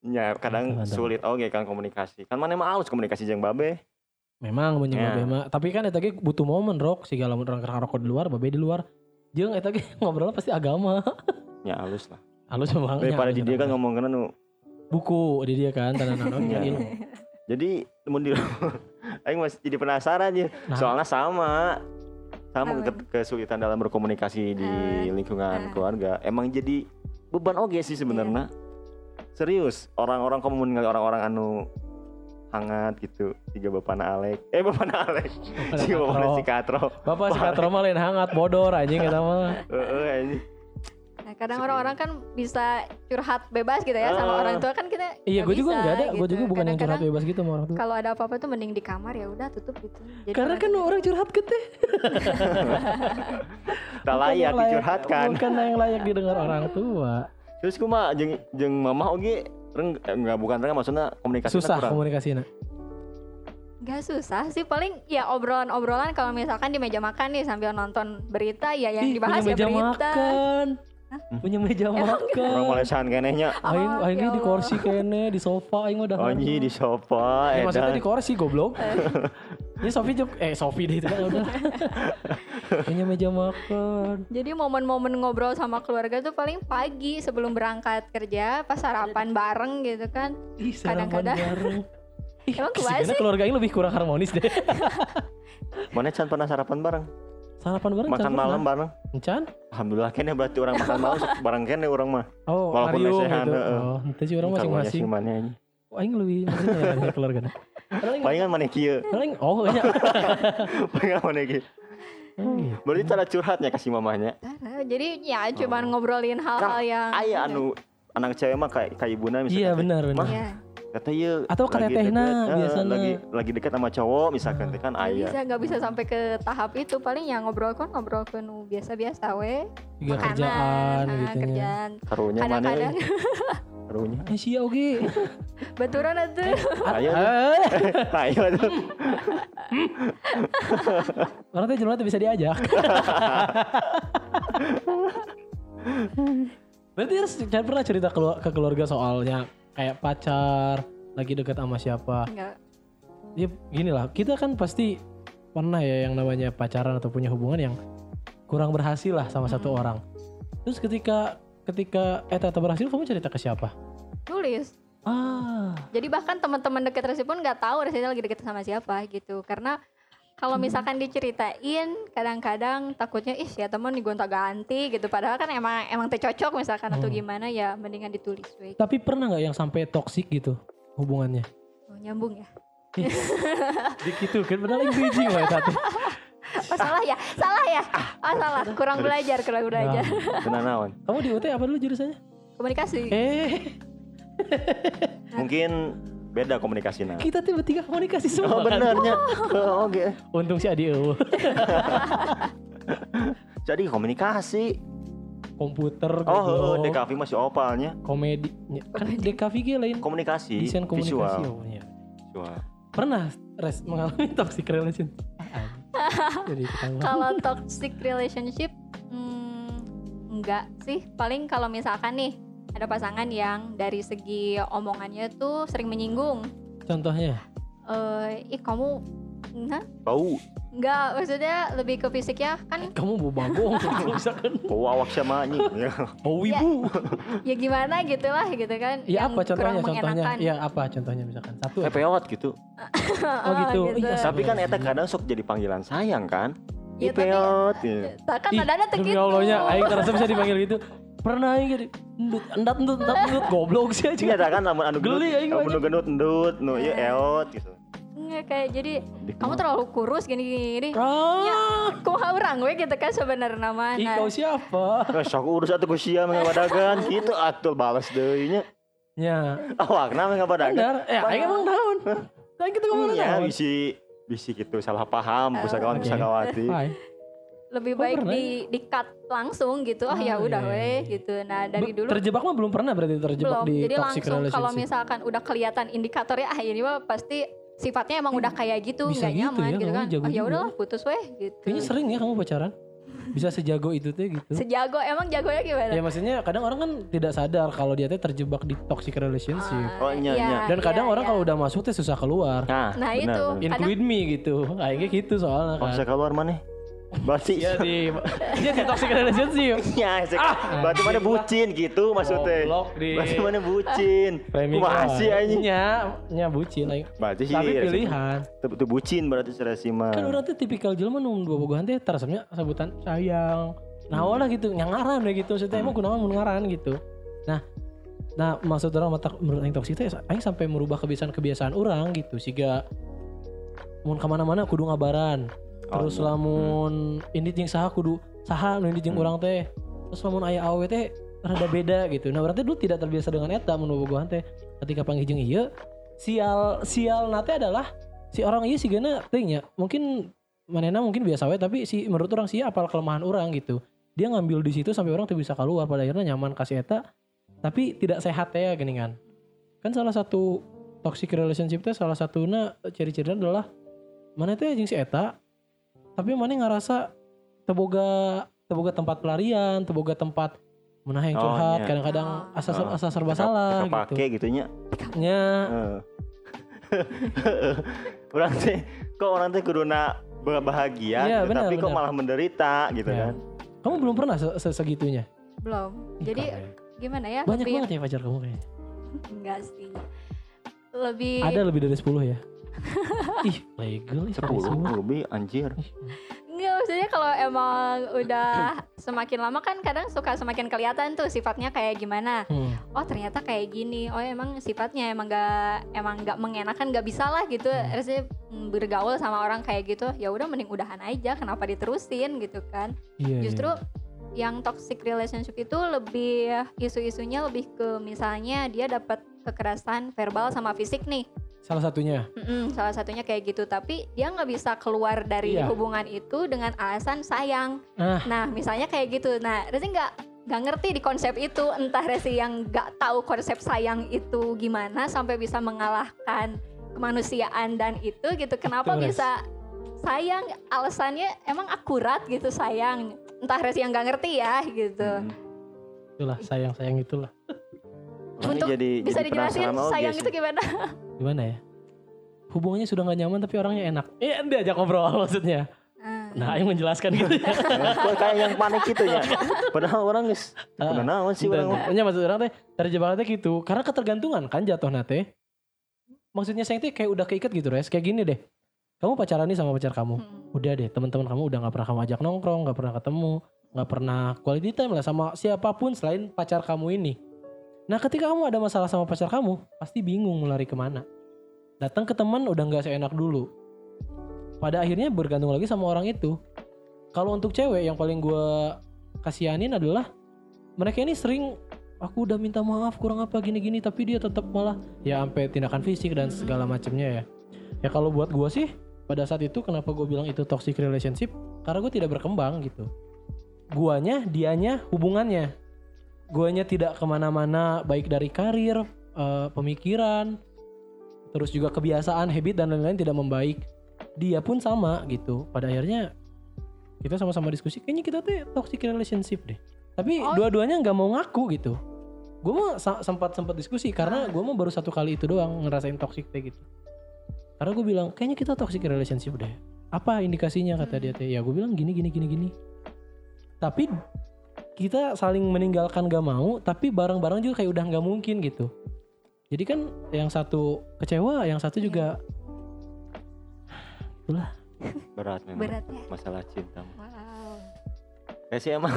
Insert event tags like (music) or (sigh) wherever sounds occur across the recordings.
Ya, kadang Mantap, sulit oke kan komunikasi. Kan mana mah halus komunikasi jeung babe. Memang mun Ya. yeah. mah. Tapi kan eta ge butuh momen rok segala orang rokok di luar, babe di luar. Jeung eta ge (laughs) ngobrol pasti agama. (laughs) Ya halus lah. Halus memang. Daripada di dia kan ngomong kena nu. buku di dia kan tanah (laughs) nanon Ya. ilmu. Jadi mun di Aing masih jadi penasaran ya. Nah. Soalnya sama sama ke- kesulitan dalam berkomunikasi di Ah, lingkungan ah. keluarga. Emang jadi beban oge sih sebenarnya. Serius, orang-orang kamu ningali orang-orang anu hangat gitu tiga bapak Alek eh bapak Alek si (laughs) bapak si Katro Bapak si Katro mah lain hangat bodor anjing eta mah. (laughs) Heeh, anjing. Nah, kadang orang-orang kan bisa curhat bebas gitu ya sama Ah. orang tua kan kita Iya, nggak gue juga bisa enggak ada. Gue gitu. juga bukan yang curhat bebas gitu sama orang tua. Kalau ada apa-apa tuh mending di kamar ya udah tutup gitu. Jadi Karena kan orang curhat gede. (laughs) tak layak dicurhatkan Bukan yang layak didengar orang tua. Terus kumaha jeung jeung mamah oge reng eh, enggak bukan reng maksudnya komunikasi Susah kurang komunikasinya. Gak susah sih paling ya obrolan-obrolan kalau misalkan di meja makan nih sambil nonton berita ya yang Ih, dibahas punya ya meja berita. makan. Punya meja orang makan. Malesan kenehnya Aing Oh, aing ya di kursi kene, di sofa aing udah. Onyi di sofa Eh, maksudnya di kursi goblok. (laughs) Ini Sofi juga eh Sofi deh itu kan udah. (laughs) Punya meja makan. Jadi momen-momen ngobrol sama keluarga tuh paling pagi sebelum berangkat kerja pas sarapan bareng gitu kan. Ih, sarapan Kadang-kadang. bareng. (laughs) Ih, Emang sih? keluarga ini lebih kurang harmonis deh. (laughs) mana can pernah sarapan bareng Sarapan bareng makan Chan, malam pernah? bareng Chan? alhamdulillah kene berarti orang makan malam bareng kene orang mah Oh, Walaupun Mario lesehan, gitu. heeh. Oh, itu sih orang masing-masing. ini Oh, aing lebih ya keluarga. Paling palingan mana kieu paling oh kayaknya. (laughs) palingan mana kieu gitu. berarti cara curhatnya kasih mamahnya Tara, Jadi ya cuman Oh. ngobrolin hal-hal yang aya anu anak cewek mah kayak kayak ibuna misalnya Iya benar benar. Mah, Iya. kata ieu Atau katetehna deket, eh, biasana. lagi lagi dekat sama cowok misalkan teh kan Nggak aya bisa nggak bisa sampai ke tahap itu paling yang ngobrol kan ngobrol ke nu biasa-biasa we makanan kerjaan ah, gitu nya. kerjaan karunya mana kadang-kadang (laughs) euy? karunya Eh sia oge. (laughs) baturan atuh ayo Eh, (laughs) ayo tuh Orang teh jelema bisa diajak. (laughs) Berarti harus jangan pernah cerita ke, ke keluarga soalnya kayak pacar lagi dekat sama siapa. Nggak. Ya gini lah, kita kan pasti pernah ya yang namanya pacaran atau punya hubungan yang kurang berhasil lah sama satu Hmm. orang. Terus ketika ketika eh ternyata berhasil kamu cerita ke siapa? tulis Ah, jadi bahkan teman-teman deket Resi pun nggak tahu Resi lagi deket sama siapa gitu karena kalau Hmm. misalkan diceritain kadang-kadang takutnya ih ya temen nih gonta ganti gitu padahal kan emang emang cocok misalkan atau Oh. gimana ya mendingan ditulis we. tapi pernah nggak yang sampai toksik gitu hubungannya? Oh, nyambung ya Dikitu kan padahal yang bridging lah tadi. (laughs) oh salah ya? Salah ya? Oh salah. Kurang belajar kurang belajar. Kena naon. Kamu di UT apa dulu jurusannya? komunikasi. Eh, mungkin beda komunikasinya kita tiba tiga komunikasi oh semua. kan? benernya. (laughs) Oh, oke. Untung si Adi eueuh. (laughs) jadi komunikasi. Komputer oh oh, goblok. DKV masih opalnya. Komedi. Ya, kan DKV ge lain. Komunikasi desain komunikasi visual. oh, iya. visual. Pernah res mengalami (laughs) toxic relation. Kalau toxic relationship hmm, enggak sih. Paling kalau misalkan nih ada pasangan yang dari segi omongannya tuh sering menyinggung. Contohnya, eh ih kamu nah bau. Enggak maksudnya lebih ke fisik ya kan kamu bau bagong (laughs) kalau misalkan. Bau awak sama anjing (laughs) ya. Bau Ya, ibu. ya gimana gitulah gitu kan. Iya yang apa contohnya? Contohnya, iya apa contohnya misalkan? Satu. eh peot (laughs) gitu. Oh gitu. Iya, tapi kan eta kadang sok jadi panggilan sayang kan? Ya, tapi- peot ya. Tak kan Ih, nadanya tuh demi gitu. Allahnya, Aing terasa bisa dipanggil gitu. Pernah Aing jadi endut, endat endut, endat endut, goblok sih Iya aja. ada kan lamun anu Geli aing lamun anu gendut endut nu ieu Iya. eot gitu Enggak kayak jadi Di kamu terlalu kurus gini gini Ah, kumaha urang we gitu kan sebenarnya nama ih kau siapa? Eh, sok urus atuh ku sia mah wadagan gitu (laughs) atuh balas deui nya Ya, Awak nama nggak pada benar. Eh, aing emang naon. Aing kita ngomong Ya, bisi bisi gitu salah paham, Oh. pusakawan Oke. pusakawati. Hai. lebih Oh, baik pernah di di cut langsung gitu ah ya Oh, udah iya, weh iya. gitu nah dari dulu terjebak mah belum pernah berarti terjebak belum di jadi toxic langsung kalau misalkan udah kelihatan indikatornya ah ini mah pasti sifatnya emang udah kayak gitu bisa nggak gitu nyaman ya, gitu kan jago ah ya udahlah putus weh gitu Kayaknya sering ya kamu pacaran. Bisa sejago itu tuh gitu. sejago emang jagonya gimana Ya maksudnya kadang orang kan tidak sadar kalau dia tuh terjebak di toxic relationship. Oh, iya, iya, iya. Dan kadang iya, orang iya. kalau udah masuk tuh susah keluar. Nah, Nah, benar, itu. benar. Include me gitu. Kayaknya gitu soalnya Kalau kan. bisa keluar mana? Berarti Iya di dia di toxic relationship. (laughs) Ya, sek- berarti mana bucin gitu maksudnya. Goblok di Berarti mana bucin. Masih anjing. Nya, nya bucin aing. Berarti sih Tapi Resi- pilihan. Itu, bucin berarti si Resi mah. Kan orang tuh tipikal jelema nu dua bogohan teh teresepnya sebutan sayang. Nah, lah gitu, nyangaran deh gitu. Maksudnya emang kunaon mun ngaran gitu. Nah, nah maksud orang mata menurut aing toksik teh aing sampai merubah kebiasaan-kebiasaan orang gitu. Siga mun ke mana-mana kudu ngabaran. Oh, Terus iya. lamun ini jeung saha kudu saha nu ini jeung Hmm. urang teh. Terus lamun aya awe teh rada beda gitu. Nah, berarti dulu tidak terbiasa dengan eta mun bogohan teh. Ketika panggil jeung ieu sial sial nate adalah si orang iya sih gana ting ya. Mungkin manena mungkin biasa we tapi si menurut orang sih apal kelemahan orang gitu. Dia ngambil di situ sampai orang tuh bisa keluar pada akhirnya nyaman kasih eta tapi tidak sehat ya gini kan. Kan salah satu toxic relationship teh salah satunya ciri-cirinya adalah mana teh jeung si eta tapi mana ngerasa teboga teboga tempat pelarian, teboga tempat menah yang Oh, curhat, iya. kadang-kadang Oh. asa Oh. asa serba salah gitu. Kepake gitunya. Nya Heeh. (laughs) orang teh kok orang teh kuduna bahagia Iya, gitu, benar, tapi kok benar. malah menderita gitu Ya. kan. kamu belum pernah se- se- segitunya? belum jadi Keren. gimana ya banyak lebih banget ya pacar kamu kayaknya. (laughs) enggak sih lebih Ada lebih dari 10 ya? Ih, legal ih, Sepuluh semua. lebih anjir. Enggak maksudnya kalau emang udah semakin lama kan kadang suka semakin kelihatan tuh sifatnya kayak gimana. Hmm. Oh ternyata kayak gini. Oh emang sifatnya emang gak emang gak mengenakan gak bisa lah gitu. Rasanya mm, bergaul sama orang kayak gitu. Ya udah mending udahan aja. Kenapa diterusin gitu kan? Iya, Justru iya. yang toxic relationship itu lebih isu-isunya lebih ke misalnya dia dapat kekerasan verbal sama fisik nih. Salah satunya. Mm-mm, salah satunya kayak gitu. Tapi dia nggak bisa keluar dari Iya. hubungan itu dengan alasan sayang. Ah. nah misalnya kayak gitu. Nah Rezi nggak nggak ngerti di konsep itu. Entah Rezi yang nggak tahu konsep sayang itu gimana sampai bisa mengalahkan kemanusiaan dan itu gitu. Kenapa bisa sayang? Alasannya emang akurat gitu sayang. Entah Rezi yang nggak ngerti ya gitu. Hmm. Itulah sayang-sayang itulah. Makanya Untuk jadi bisa jadi dijelasin sayang itu gimana (laughs) Gimana ya? Hubungannya sudah nggak nyaman tapi orangnya enak. Iya, diajak ngobrol maksudnya. Ah. Nah, yang menjelaskan gitu ya. Eh, Kok kayak yang panik gitu ya. Padahal orang geus Ah, udah naon sih orang. mah. Nya maksud orang teh terjebak teh gitu. Karena ketergantungan kan jatuh nate. Maksudnya sayang teh kayak udah keikat gitu, Res. Kayak gini deh. Kamu pacaran nih sama pacar kamu. Hmm. Udah deh, teman-teman kamu udah nggak pernah kamu ajak nongkrong, nggak pernah ketemu, nggak pernah quality time lah sama siapa pun selain pacar kamu ini. Nah, ketika kamu ada masalah sama pacar kamu, pasti bingung lari ke mana. Datang ke teman udah nggak seenak dulu. Pada akhirnya bergantung lagi sama orang itu. Kalau untuk cewek yang paling gua kasihanin adalah mereka ini sering aku udah minta maaf kurang apa gini-gini tapi dia tetap malah ya sampai tindakan fisik dan segala macamnya ya. Ya kalau buat gua sih pada saat itu kenapa gue bilang itu toxic relationship karena gue tidak berkembang gitu guanya dianya hubungannya guanya tidak ke mana-mana baik dari karir eh, pemikiran terus juga kebiasaan habit dan lain-lain tidak membaik. Dia pun sama gitu. Pada akhirnya kita sama-sama diskusi. Kayaknya kita tuh toxic relationship deh. Tapi Oh. dua-duanya nggak mau ngaku gitu. Gue sa- sempat sempat diskusi karena gue mah baru satu kali itu doang ngerasain toxic kayak gitu. Karena gue bilang kayaknya kita toxic relationship deh. Apa indikasinya? kata dia teh. Ya gue bilang gini gini gini gini. Tapi kita saling meninggalkan gak mau tapi bareng-bareng juga kayak udah nggak mungkin gitu. Jadi kan yang satu kecewa yang satu juga itulah. Berat memang. Berat ya masalah cinta. wow. Resi emang.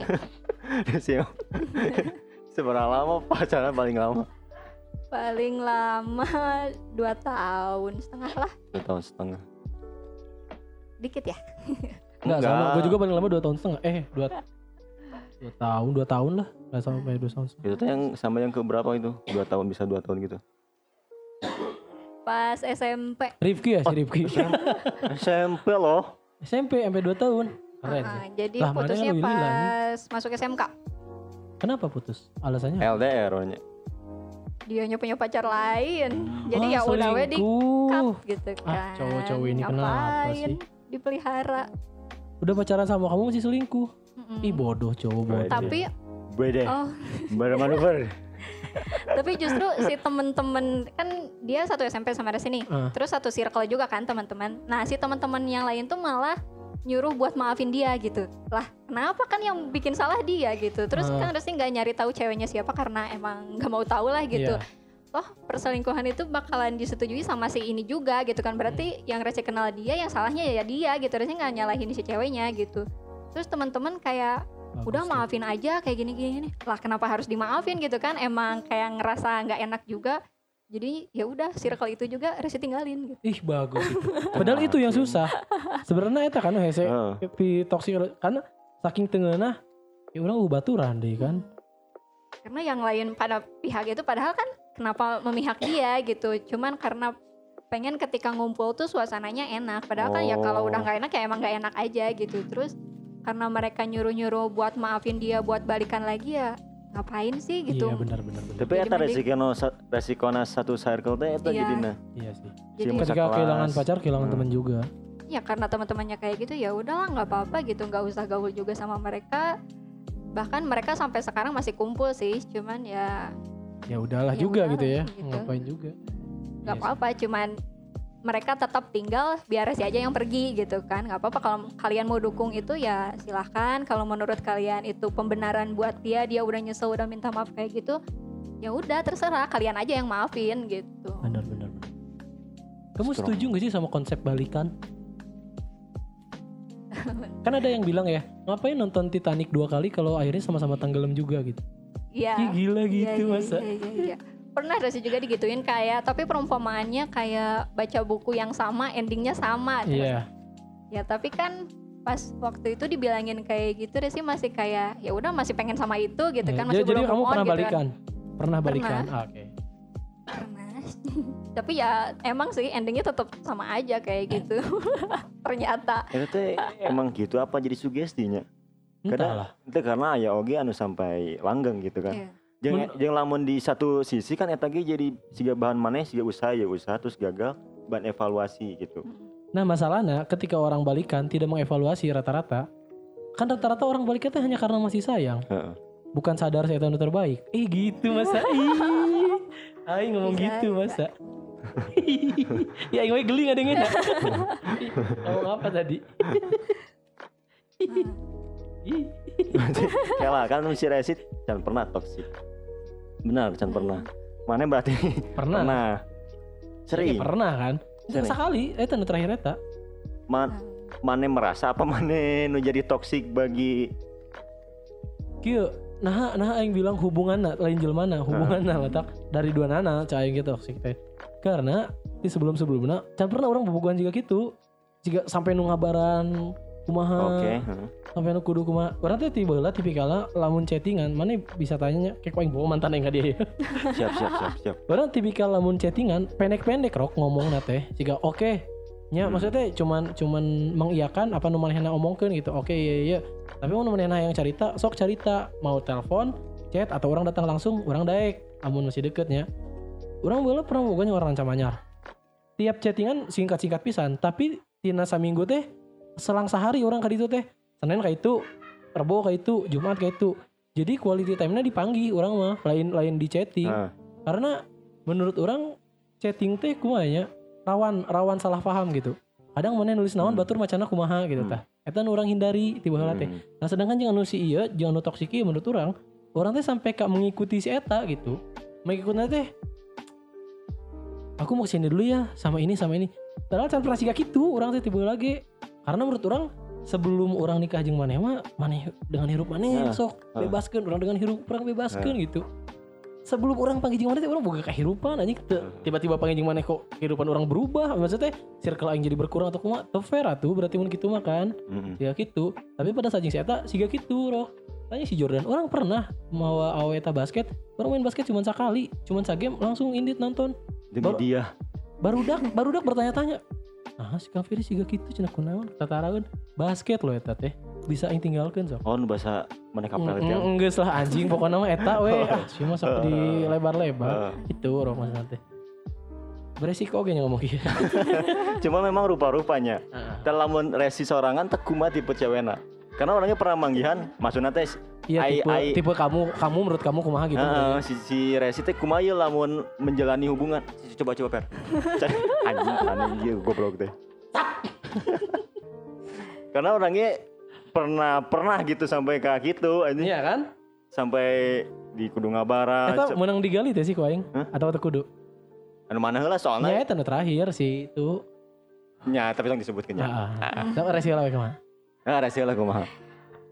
(laughs) Resi emang. (laughs) Seberapa lama pacaran? Paling lama? paling lama dua tahun setengah lah. Dua tahun setengah. dikit ya? Nggak sama. Gue juga paling lama dua tahun setengah. Eh dua dua tahun dua tahun lah nggak sampai dua tahun Itu tuh yang sama yang ke berapa itu? Dua tahun bisa dua tahun gitu. Pas SMP. Rifki ya si Rifki (laughs) SMP loh. SMP sampai dua tahun keren Ah, sih. jadi Lah, putusnya hilang? pas masuk SMK. kenapa putus alasannya LDR nya. Dianya punya pacar lain. Jadi Ah, ya udah we di selingkuh. cut gitu kan. Ah, cowok-cowok ini kenapa Ngapain sih? Dipelihara. udah pacaran sama kamu masih selingkuh Mm-mm. ih bodoh cowok bodoh. Tapi Beda. oh, Bermanuver. (laughs) tapi justru si temen-temen kan dia satu SMP sama Res ini. Ah. Terus satu circle juga kan teman-teman. Nah, si teman-teman yang lain tuh malah nyuruh buat maafin dia gitu. Lah, kenapa kan yang bikin salah dia gitu. Terus Ah. kan Resi nggak nyari tahu ceweknya siapa karena emang nggak mau tahu lah gitu. Iya. Toh perselingkuhan itu bakalan disetujui sama si ini juga gitu kan. Berarti yang Resi kenal dia, yang salahnya ya dia gitu. Resi nggak nyalahin si ceweknya gitu. Terus teman-teman kayak Bagus udah sih. maafin aja kayak gini gini lah kenapa harus dimaafin? gitu kan emang kayak ngerasa nggak enak juga. Jadi ya udah circle itu juga Resi tinggalin gitu. Ih bagus itu. (laughs) padahal itu yang susah. Sebenarnya itu kan hese Heeh. pi toksik karena saking tengenah ya orang baturan deh kan. Karena yang lain pada pihak itu padahal kan kenapa memihak dia gitu. Cuman karena pengen ketika ngumpul tuh suasananya enak. Padahal kan ya kalau Oh. udah nggak enak ya emang nggak enak aja gitu. Terus karena mereka nyuruh-nyuruh buat maafin dia buat balikan lagi ya ngapain sih gitu iya benar benar benar Tapi eta resikono resikona satu circle teh eta Iya. jadina. iya sih jadi Masa ketika kelas. kehilangan pacar kehilangan Hmm. teman juga ya karena teman-temannya kayak gitu ya udahlah nggak apa-apa gitu nggak usah gaul juga sama mereka bahkan mereka sampai sekarang masih kumpul sih cuman ya ya udahlah Ya juga udahlah, gitu ya gitu. ngapain juga nggak Iya apa-apa cuman mereka tetap tinggal biar si aja yang pergi gitu kan. Nggak apa-apa kalau kalian mau dukung itu ya silahkan kalau menurut kalian itu pembenaran buat dia dia udah nyesel udah minta maaf kayak gitu ya udah terserah. Kalian aja yang maafin gitu. Benar benar kamu Strong. setuju gak sih sama konsep balikan? Kan ada yang bilang ya ngapain nonton Titanic dua kali kalau akhirnya sama-sama tenggelam juga gitu. Iya. Ih, gila Iya, gitu iya, masa. iya, iya, iya. Pernah ada sih juga digituin kayak tapi perumpamaannya kayak baca buku yang sama endingnya sama terus iya ya tapi kan pas waktu itu dibilangin kayak gitu Resi masih kayak ya udah masih pengen sama itu gitu Iya. kan masih jadi belum kamu move on pernah gitu kan. balikan pernah balikan Ah, oke Pernah. (laughs) tapi ya emang sih endingnya tetap sama aja kayak gitu (laughs) ternyata teh emang gitu apa jadi sugestinya? entahlah Itu karena aya oge anu sampai langgeng gitu kan. Iya. Jeung Men- jeung lamun di satu sisi kan eta ge jadi siga bahan maneh siga usaha ya usaha terus gagal bahan evaluasi gitu. nah masalahnya ketika orang balikan tidak mengevaluasi rata-rata kan rata-rata orang balikan teh hanya karena masih sayang. Heeh. bukan sadar saya tahu terbaik. Eh gitu masa (laughs) Aing ngomong Bisa, gitu masa (laughs) ya Aing we geli ngadengin. (laughs) Ngomong apa tadi? Ih. Kela kan si Resit can pernah toksik. Benar, can pernah. Mana berarti pernah pernah. Ya, Sering. pernah kan Sering. sekali eh tanda terakhir eta Man, mana merasa apa mana nu jadi toksik bagi kieu nah nah aing bilang hubungan lain jelmana hubungan nah letak dari dua nana cah aing gitu toksik teh karena di sebelum sebelumnya can pernah orang bobogohan juga gitu jika sampai nu ngabaran kumaha? Oke, heeh. sampai nu kudu kumaha? Orang teh tiba lah tipikalnya lamun chattingan mana bisa tanya kayak aing bawa mantan ka dia (laughs) siap siap siap siap. orang tipikal lamun chattingan pendek-pendek rok ngomong teh. Jika oke nya Hmm. maksudnya cuman cuman mengiyakan apa nu manehna omongkeun gitu. Oke iya iya tapi mau manehna yang cerita sok cerita mau telepon chat atau orang datang langsung orang daek. Amun masih deketnya orang boleh pernah bogonya orang camanyar tiap chattingan singkat-singkat pisan tapi tina saminggu teh selang sehari orang ka ditu teh Senin kayak itu Rebo kayak itu Jumat kayak itu jadi quality time-nya dipanggil orang mah lain lain di chatting Heeh. karena menurut orang chatting teh kumanya rawan rawan salah paham gitu kadang mana nulis naon Hmm. batur macana kumaha gitu Hmm. tah eta nu urang hindari tiba heula teh Hmm. nah sedangkan jangan nu si iya jangan nu toksik ieu menurut orang orang teh sampai kak mengikuti si eta gitu mengikuti teh aku mau ke sini dulu ya sama ini sama ini padahal can pernah gitu orang teh tiba lagi karena menurut orang sebelum orang nikah jeung maneh mah maneh dengan hirup maneh Nah, sok bebaskeun. Orang dengan hirup orang bebaskeun gitu. Sebelum orang panggil mana teh orang boga kehidupan anjing. Teu- tiba-tiba panggil mana kok kehidupan orang berubah. Maksudnya circle aing jadi berkurang atau kumaha? Teu fair atuh berarti mun kitu mah kan? Mm-mm. siga gitu tapi pada saat saya tak siga gitu roh. Tanya si Jordan orang pernah mau awe eta basket? Orang main basket cuma sekali cuma sagame langsung indit nonton. Demi Baru- dia barudak barudak bertanya-tanya ah si Kang Ferry siga gitu cenah kunaon? Tataraeun basket loh eta teh bisa aing tinggalkeun sok. Oh bahasa mana kapal itu mm, Enggak lah anjing. Pokoknya mah eta we. Ah si mah sok di lebar-lebar Heeh. (laughs) itu orang masalah teh beresiko ge nya ngomong kieu (laughs) cuma memang rupa-rupanya. Dalam resi sorangan teu kumaha tipe cewekna. Karena orangnya pernah manggihan maksudna teh iya ai- tipe ai- tipe kamu kamu menurut kamu kumaha gitu? Heeh, si, si Resi teh kumaha ieu lamun menjalani hubungan? Coba coba per. Cari. (laughs) Anjing aneh ieu goblok teh. (laughs) Karena orangnya pernah pernah gitu sampai ke gitu anjing. Iya kan? Sampai di Kudu Ngabara eta se- menang digali teh sih ku aing Hah? atau teu kudu? Anu mana heula nya soalnya eta nu terakhir sih itu nya tapi tong disebutkeun nya. Heeh. Sama resiko lah kumaha? Ah Resi lah kumaha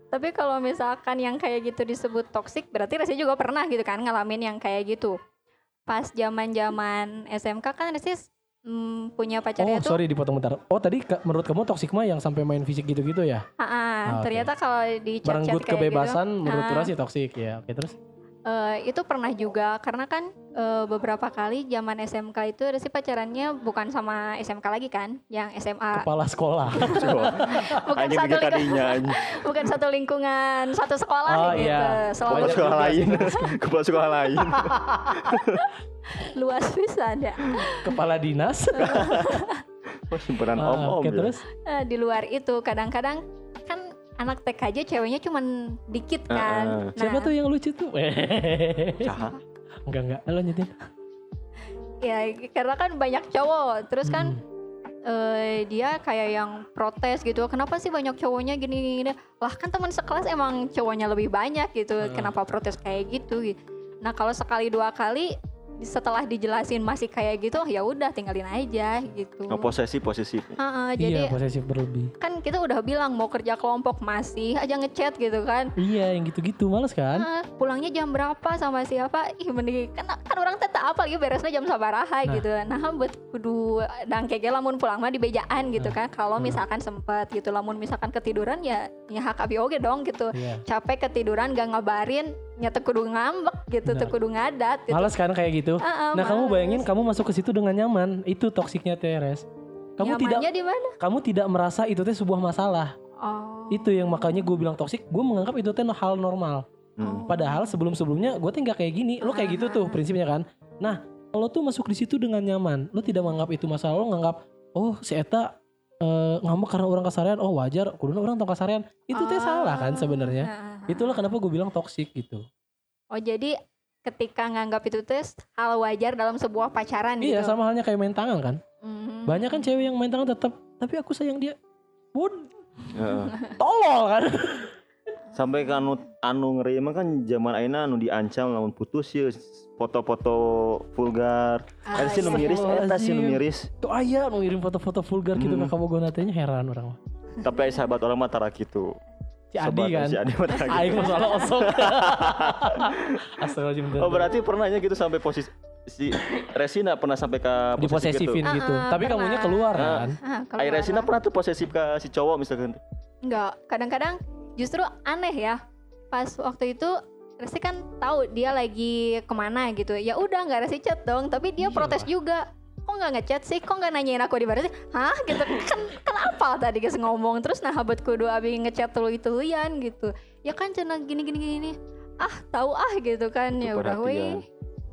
Tapi kalau misalkan yang kayak gitu disebut toksik, berarti Resi juga pernah gitu kan ngalamin yang kayak gitu. Pas zaman-zaman SMK kan Resi mm, punya Oh, pacarnya tuh. sorry dipotong bentar. Oh, tadi ka- menurut kamu toksik mah yang sampai main fisik gitu-gitu ya? Ah, ah, Ah, ternyata kalau di chat-chat kayak kebebasan gitu, menurut ah, sih toksik ya. Oke, terus? Eh, itu pernah juga karena kan eh, beberapa kali zaman SMK itu Resi pacarannya bukan sama SMK lagi kan, yang SMA Kepala sekolah. (laughs) (laughs) bukan satu lingkungan, (laughs) bukan satu lingkungan, satu sekolah Oh, gitu. iya. Selalu kepala sekolah lain kepala sekolah lain luas bisa ada. Kepala dinas. oh, simpenan Ah, om om Oke, ya. terus? Eh, di luar itu kadang-kadang anak TK aja ceweknya cuman dikit kan. ah. Nah, Siapa tuh yang lucu tuh? (laughs) Caha. enggak, enggak. Lanjutin. Ya karena kan banyak cowok. Terus kan Hmm. eh, dia kayak yang protes gitu. Kenapa sih banyak cowoknya gini gini? Lah kan teman sekelas emang cowoknya lebih banyak gitu. Ah. Kenapa protes kayak gitu. Nah kalau sekali dua kali setelah dijelasin masih kayak gitu, ya udah tinggalin aja gitu. Oh, posesif posesif Heeh, Iya, jadi posesif berlebih. kan kita udah bilang mau kerja kelompok masih aja ngechat gitu kan. Iya, yang gitu-gitu males kan? Ah, pulangnya jam berapa sama siapa ih mending kan kan orang teh tak apa lagi beresnya jam sabaraha Nah. gitu nah buat kudu dangke ge lamun pulang mah di bejaan gitu Nah. kan kalau Hmm. misalkan sempet gitu lamun misalkan ketiduran ya ya hak abi oge dong gitu Iya. capek ketiduran gak ngabarin nyata kudu ngambek gitu Nah. kudu ngadat gitu Males kan kayak gitu? Ah, ah, Nah, kamu bayangin kamu masuk ke situ dengan nyaman. Itu toksiknya Teres. Kamu tidak Nyamannya di mana kamu tidak merasa itu teh sebuah masalah. oh Itu yang makanya gue bilang toksik. Gue menganggap itu teh hal normal. Hmm. Padahal sebelum-sebelumnya gue tuh nggak kayak gini. Lo kayak gitu tuh prinsipnya kan. Nah, lo tuh masuk di situ dengan nyaman. Lo tidak menganggap itu masalah. Lo nganggap oh si Eta eh, ngambek karena orang kasarean. Oh wajar. Kudu orang tong kasarean. Itu teh salah kan sebenarnya. Ah, ah, ah. Itulah kenapa gue bilang toksik gitu. oh jadi ketika nganggap itu tes hal wajar dalam sebuah pacaran Iya gitu sama halnya kayak main tangan kan. Mhm. Banyak kan cewek yang main tangan tetap. Tapi aku sayang dia. Bun, Heeh. tolol kan. Sampai ke anu anu ngeri emang kan zaman aina anu diancam lamun putus ya foto-foto vulgar Ah, ada sih nu iya. miris eta sih nu Astagfirullahaladzim. miris Tuh ayah mau ngirim foto-foto vulgar gitu Hmm. ke kamu gue natanya heran orang mah. tapi sahabat orang mah tara gitu Si Adi Sobat- kan. si Adi mah tara. (laughs) Aing masalah osok. (laughs) Astagfirullahaladzim. oh berarti pernahnya gitu sampai posisi si Resina pernah sampai ke di posisi gitu gitu. ah, Tapi pernah. kamunya keluar Ah. kan. Ah, kalau Ay Resina pernah tuh posesif ke si cowok misalkan Enggak, kadang-kadang justru aneh ya. Pas waktu itu Resi kan tahu dia lagi ke mana gitu. Ya udah nggak Resi chat dong, tapi dia Iya protes juga. Kok nggak ngechat sih? Kok nggak nanyain aku di mana sih? Hah? Gitu kan kenapa tadi guys ngomong terus nah habat kudu abi ngechat tulu itu gitu. Ya kan cina gini gini gini. Ah tahu ah gitu kan ya udah weh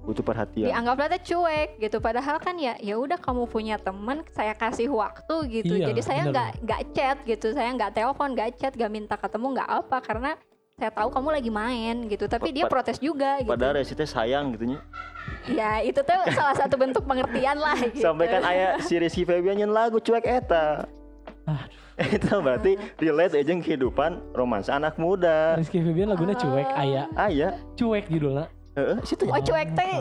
butuh perhatian. Dianggaplah teh cuek gitu. Padahal kan ya ya udah kamu punya teman saya kasih waktu gitu. Iya, jadi saya nggak nggak chat gitu. Saya nggak telepon nggak chat nggak minta ketemu nggak apa. Karena saya tahu kamu lagi main gitu. Tapi dia protes juga gitu. padahal Resi teh sayang gitunya ya itu tuh (laughs) salah satu bentuk pengertian lah gitu. sampai kan aya si Rizky Febian nyen lagu cuek eta. Aduh. (laughs) itu berarti relate aja kehidupan romansa anak muda. Rizky Febian lagunya cuek, Ah. ayah. Aya cuek judulnya. Heeh. Situ oh cuek teh.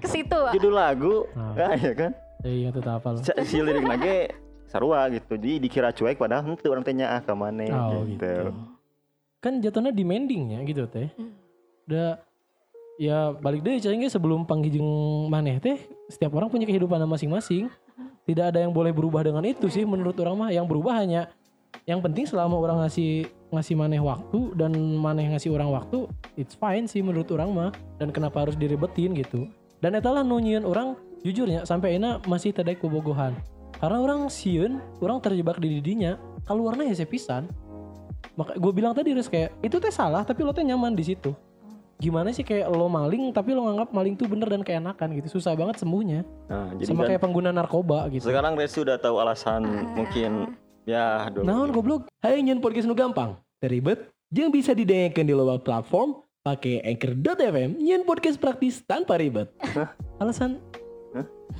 Ke situ judul lagu. Ah. aya kan? Ingat itu apa? Lo? si lirik lagi sarua gitu. Jadi dikira cuek padahal henteu orang tanya ah ke mana Oh gitu. gitu. Kan jatuhnya demanding ya gitu teh. Hmm. Udah ya balik deh cahing sebelum panggil maneh teh. Setiap orang punya kehidupan masing-masing. Tidak ada yang boleh berubah dengan itu sih menurut orang mah. Yang berubah hanya yang penting selama orang ngasih ngasih maneh waktu dan maneh ngasih orang waktu it's fine sih menurut orang mah. Dan kenapa harus diribetin gitu? Dan etalah nunyian orang jujurnya sampai ini masih tadai kebogohan. Karena orang siun orang terjebak di didinya keluarnya hese pisan. Maka gue bilang tadi Riz kayak itu teh salah tapi lo teh nyaman di situ. Gimana sih kayak lo maling tapi lo nganggap maling tuh bener dan keenakan gitu. Susah banget sembuhnya. Nah, jadi sama kan kayak pengguna narkoba gitu. Sekarang Resi udah tahu alasan mungkin ya aduh. Naon goblok? Hai nyen podcast nu gampang, teribet, jeung bisa didengarkan di luar platform pakai Anchor.fm nyen podcast praktis tanpa ribet. Alasan?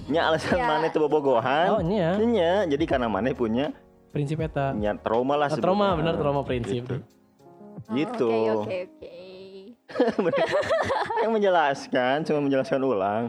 Nya alasan Ya. mana itu bobogohan? Oh nya, Nya, jadi karena mana punya prinsip eta. nya trauma lah Ah, trauma sebutnya. bener trauma prinsip. Gitu. Oh, Gitu. Oke oke oke. (laughs) yang menjelaskan cuma menjelaskan ulang.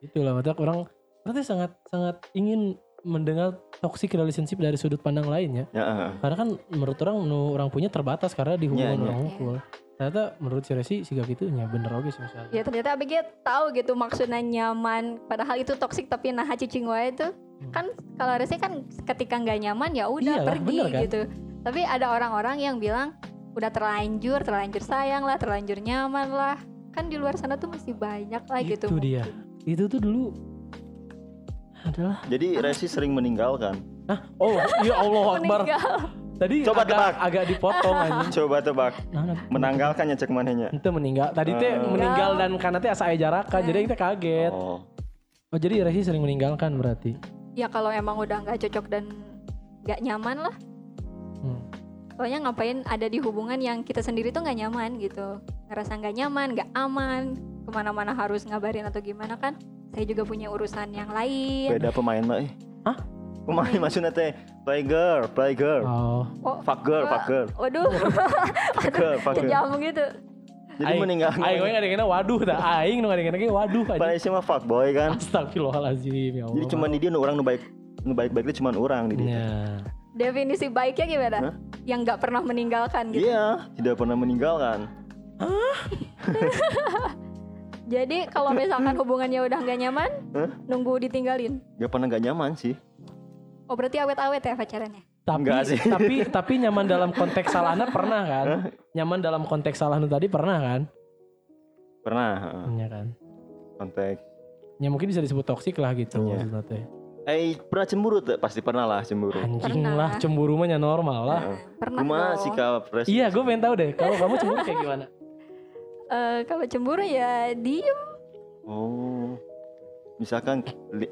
Itulah mata orang berarti sangat sangat ingin mendengar toxic relationship dari sudut pandang lainnya. Ya, heeh. Karena kan menurut orang nu orang punya terbatas karena di hubungan Nya, nya. orang hukul. Ternyata menurut si Resi itu nya bener oke sih misalnya. Ya ternyata ABG tahu gitu maksudnya nyaman. Padahal itu toksik tapi nah cicing wae itu kan kalau Resi kan ketika nggak nyaman ya udah Iyalah, pergi bener kan? gitu. Tapi ada orang-orang yang bilang udah terlanjur, terlanjur sayang lah, terlanjur nyaman lah. Kan di luar sana tuh masih banyak lah gitu. Itu dia. Itu tuh dulu adalah Jadi Resi sering meninggalkan. Oh, ya Allah (laughs) Akbar. Meninggal. Tadi Coba agak, tebak. agak dipotong (laughs) anjing. Coba tebak. Nah, nah, Menanggalkannya cek manehnya. Itu meninggal. Tadi teh Ah. meninggal dan karena teh asa aya jarakan. Jadi kita kaget. Oh. Oh, jadi Resi sering meninggalkan berarti. Ya kalau emang udah nggak cocok dan nggak nyaman lah. Hmm. Soalnya ngapain ada di hubungan yang kita sendiri tuh nggak nyaman gitu. Ngerasa nggak nyaman, nggak aman. Ke mana-mana harus ngabarin atau gimana kan. Saya juga punya urusan yang lain. Beda pemain mah. eh. Hah? Pemain maksudnya teh play girl, play girl. Oh. Oh, Fuck girl, fuck girl. waduh. Fuck girl, fuck girl. Gitu. Jadi meninggal. Aing gue ngadengin waduh dah. Aing nu ngadengin lagi waduh aja. Pada mah fuck boy kan. Astagfirullahalazim ya Allah. Jadi cuma di dia nu orang nu baik nu baik-baik itu cuma orang di dia. Ya. Definisi baiknya gimana? Hah? Yang nggak pernah meninggalkan gitu. Iya, tidak pernah meninggalkan. (laughs) Jadi kalau misalkan hubungannya udah nggak nyaman, Hah? nunggu ditinggalin. Gak pernah gak nyaman sih. Oh berarti awet-awet ya pacarannya? Tapi Enggak sih. (laughs) tapi tapi nyaman dalam konteks salahnya pernah kan? Nyaman dalam konteks salah nu tadi pernah kan? Pernah, heeh. Iya kan. konteks. Ya mungkin bisa disebut toksik lah gitu Iya. maksudnya. Eh, pernah cemburu tuh? Pasti pernah lah cemburu. Anjing Pernah. lah cemburu mah nya normal lah. Heeh. Pernah dong. sikap? Iya, gue pengen tahu deh. Kalau kamu cemburu kayak gimana? Eh, kalau cemburu ya diem. Oh. Misalkan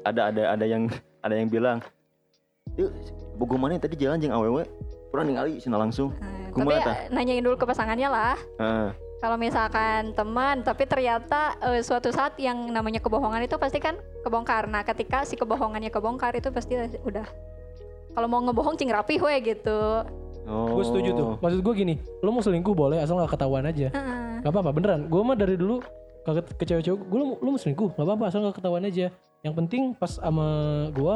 ada ada ada yang ada yang bilang, "Yuk, bogo mana tadi jalan jeung awewe?" Kurang ningali sina langsung. Kumaha tapi tah? eh, nanyain dulu ke pasangannya lah. Heeh. Kalau misalkan teman, tapi ternyata eh, suatu saat yang namanya kebohongan itu pasti kan kebongkar. Nah, ketika si kebohongannya kebongkar itu pasti udah kalau mau ngebohong cing rapih we gitu. Oh. Gue setuju tuh. Maksud gue gini, lo mau selingkuh boleh asal nggak ketahuan aja. Heeh. Gak apa-apa beneran. Gue mah dari dulu ke, ke cewek-cewek, gue lo, lo mau selingkuh, gak apa-apa asal nggak ketahuan aja. Yang penting pas sama gue,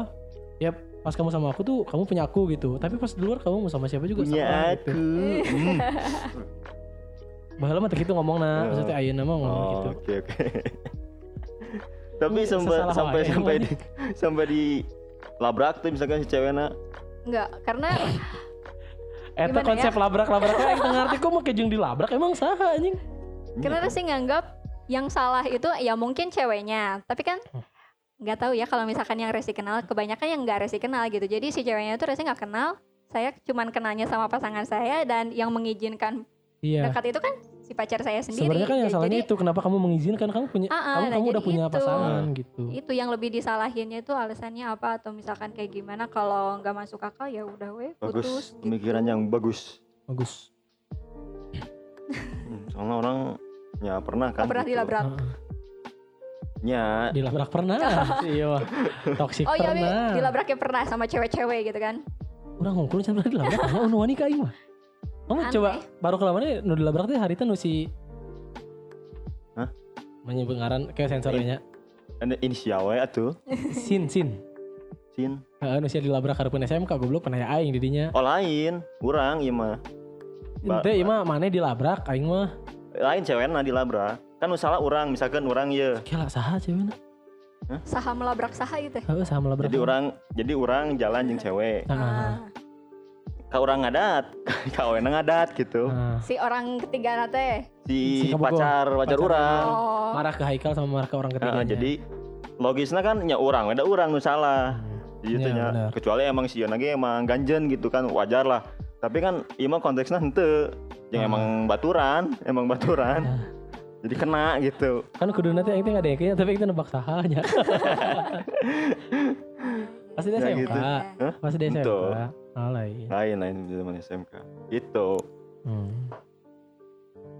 ya pas kamu sama aku tuh kamu punya aku gitu. Tapi pas di luar kamu mau sama siapa juga Punya sama aku. gitu. Hmm. Bahala mah gitu ngomong nah, maksudnya ayeuna mah ngomong Oh, gitu. oke oke. (laughs) Tapi Ini sampai sampai wae sampai di sampai di labrak tuh misalkan si cewekna Enggak, karena Eta Gimana konsep ya? labrak-labrak aing teu ngarti kok make jeung dilabrak emang saha anjing? Karena Iya. sih nganggap yang salah itu ya mungkin ceweknya. Tapi kan nggak tahu ya kalau misalkan yang Resi kenal, kebanyakan yang nggak Resi kenal gitu. Jadi si ceweknya itu Resi nggak kenal. Saya cuman kenalnya sama pasangan saya dan yang mengizinkan Iya. dekat itu kan si pacar saya sendiri. Sebenarnya kan yang Ya, salahnya jadi itu kenapa kamu mengizinkan kamu punya Ah, ah, kamu nah, kamu udah punya itu. pasangan gitu. itu yang lebih disalahinnya itu alasannya apa atau misalkan kayak gimana kalau nggak masuk akal ya udah we bagus putus gitu. pemikiran yang bagus. Bagus. Hmm, Soalnya orang ya pernah kan. Oh, pernah gitu. dilabrak. Ya, Dilabrak pernah. (laughs) iya. Toxic Oh iya, Wi, pernah. dilabraknya pernah sama cewek-cewek gitu kan. Udah ngungkul can pernah dilabrak. Hanya unu wani ka aing mah. Kamu coba baru kelamaan nu dilabrak teh harita nu si Hah? Menyebut ngaran kayak sensornya. ada inisial we atuh. (laughs) Sin sin. Sin. Heeh nu sia dilabrak hareupeun SMK goblok pernah ya aing di dinya. Oh lain, urang ieu mah. Ba- Ente ieu mah maneh dilabrak aing mah. Lain cewekna dilabrak. kan misalnya orang misalkan orang ya Kela saha cewek saha melabrak saha gitu ya? Sama lah jadi orang jadi orang jalan jeung cewek. Heeh. Ah, ka orang ngadat (laughs) ka awena ngadat gitu. Nah, si orang ketiga nate si Si pacar pacar Pacar orang. oh. Marah ke Haikal sama marah ke orang Heeh, ketiganya. jadi logisnya kan nya orang ada orang nu salah. Hmm. gitu Iya, benar. kecuali emang si lagi emang ganjen gitu kan wajar lah. Tapi kan ieu mah konteksnya henteu yang Ah. emang baturan emang baturan Ah. jadi kena gitu kan kudu nanti yang ada yang tapi kita nebak sahanya. (laughs) Pasti dia Ya SMK. gitu. Hah? Pasti dia SMK. Ah, lain. lain lain di zaman SMK gitu Hmm.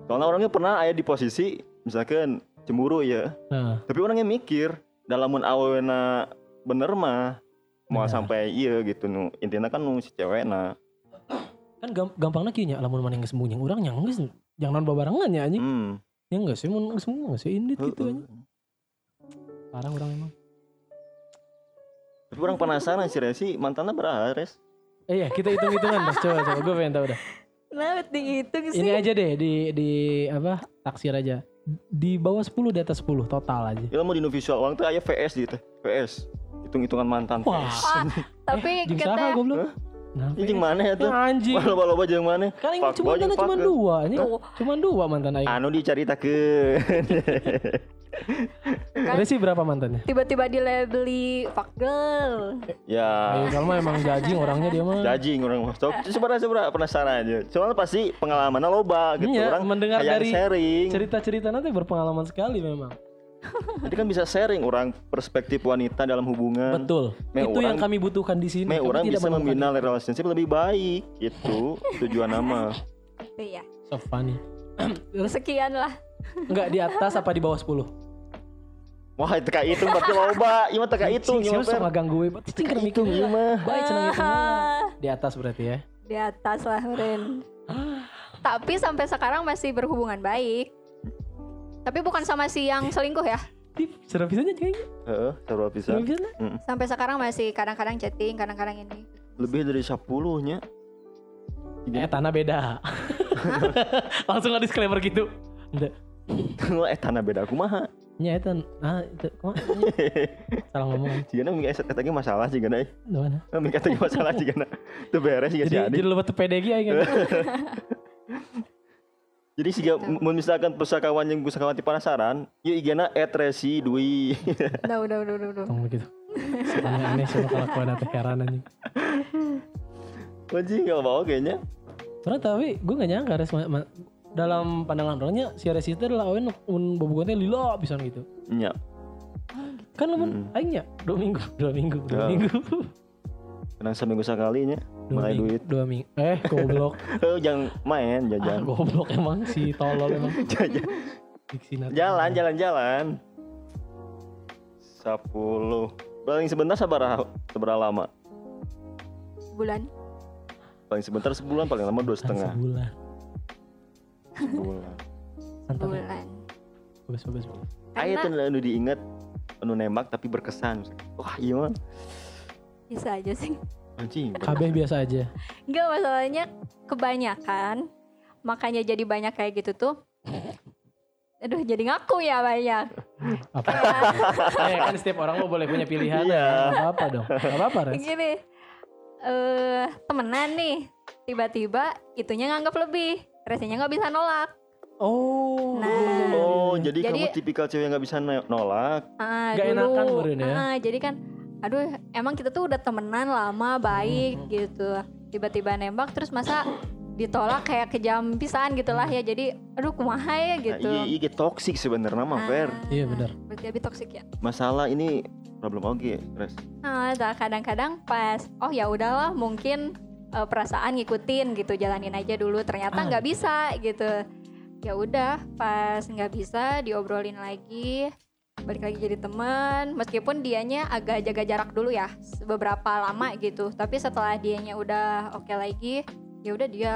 soalnya orangnya pernah ada di posisi misalkan cemburu ya Nah, tapi orangnya mikir dalam awena bener mah mau sampai iya gitu nu intinya kan nu si cewek nah kan gamp gampangnya kieu nya lamun mana yang sembunyi urang nya geus jangan babarengan ya anjing. hmm. Ya enggak sih mun geus sembunyi sih indit gitu anjing. Parah orang emang. tapi orang penasaran si Resi mantannya berapa res Eh iya, kita hitung-hitungan Bos. Coba coba gue pengen tahu dah. Nah, dihitung sih. Ini aja deh di di apa? Taksir aja. Di bawah 10 di atas 10 total aja. ya mau di visual uang tuh aya VS gitu VS hitung hitungan mantan Wah. VS Ah, tapi eh? Hah? Nah, ini jeung mana ya tuh anjing. loba loba jeung mana Kan ini cuma jeung cuma dua, ini cuma dua mantan aing. anu dicaritakeun (laughs) Kan- Resi berapa mantannya? tiba-tiba dilabeli fuck girl. ya Ayo kalau mah emang jajing orangnya dia mah. Jajing orang mah. Sebenarnya sebenarnya penasaran aja. Soalnya pasti pengalamannya loba gitu. Iya, orang mendengar dari sharing. Cerita-cerita nanti berpengalaman sekali memang. Jadi kan bisa sharing orang perspektif wanita dalam hubungan. Betul. Me Itu yang orang- kami butuhkan di sini. Me orang tidak bisa membina itu. relationship lebih baik. Itu tujuan nama. Iya. So funny. (clears throat) Sekian lah. Enggak di atas apa di bawah 10? Wah, itu kayak itu berarti loba. Iya mah teka itu serius per? sama ganggu gue. Cing keur Itu mikir. iya mah. Baik cenah. (laughs) Ah, Di atas berarti ya. di atas lah, Ren. (gasps) Tapi sampai sekarang masih berhubungan baik. Tapi bukan sama si yang selingkuh ya. Ih, Serap bisanya kayaknya. Heeh, seru bisa. Bisanya. Sampai sekarang masih kadang-kadang chatting, kadang-kadang ini. Lebih dari 10 nya. Eh tanah beda. (laughs) Langsung ada disclaimer gitu. Enggak. eh tanah beda aku mah. Nya eta ah itu kumaha? (laughs) Salah ngomong. Jigana mikir eset katanya masalah jigana. eh. Mana? Mikir katanya masalah jigana. Itu beres juga si Jadi Adi. jadi lebih PDG aing. Jadi sih mun misalkan pusakawan yang pusakawan penasaran, yuk igana etresi dui. Udah, udah, udah, udah. udah. Tong begitu. Aneh aneh sih lo kelakuan teh heran anjing. Anjing enggak mau kayaknya. Soalnya tapi gue gak nyangka res dalam pandangan orangnya si Res itu adalah awen un bobogoh teh lila pisan gitu. Nya. Kan lamun Mm. aing nya (laughs) dua minggu, dua minggu, dua Ya. minggu. Kadang seminggu sekali nya. Dua Mulai duit. dua minggu. Eh, goblok. Oh, (laughs) jangan main ah, jajan. goblok emang si tolol emang. (laughs) Jajan. Jalan jalan jalan. 10 Paling sebentar sabar seberapa lama? Bulan. Paling sebentar sebulan, paling lama dua setengah sebulan. sebulan. Mantap. ya. Bulan. Bagus, bagus, bagus. Ayo tuh anu diinget, anu nembak tapi berkesan. Wah iya mah, bisa aja sih. Anjing. KB biasa aja. Enggak masalahnya kebanyakan makanya jadi banyak kayak gitu tuh. Aduh jadi ngaku ya banyak. Apa? (laughs) eh, kan setiap orang lo boleh punya pilihan. Iya. Gak apa-apa dong. Gak apa-apa, Res. Gini, eh temenan nih, tiba-tiba itunya nganggap lebih, resenya nggak bisa nolak. Oh. Nah. Oh, jadi, Jadi- kamu tipikal cewek yang gak bisa nolak. Ah, Nggak dulu, enakan ya? ah, jadi kan, aduh emang kita tuh udah temenan lama baik Hmm. gitu, tiba-tiba nembak terus masa ditolak kayak kejam pisan gitulah ya, jadi aduh kumaha ya gitu. Nah, iya, iya toksik sebenarnya mah, Fer. Ah, Iya, benar. Berarti lebih toksik ya. Masalah ini problem oke, Res. Nah, kadang-kadang pas oh ya udahlah mungkin eh, perasaan ngikutin gitu jalanin aja dulu ternyata Ah. nggak bisa gitu. Ya udah pas nggak bisa diobrolin lagi balik lagi jadi teman meskipun dianya agak jaga jarak dulu ya beberapa lama gitu tapi setelah dianya udah oke lagi ya udah dia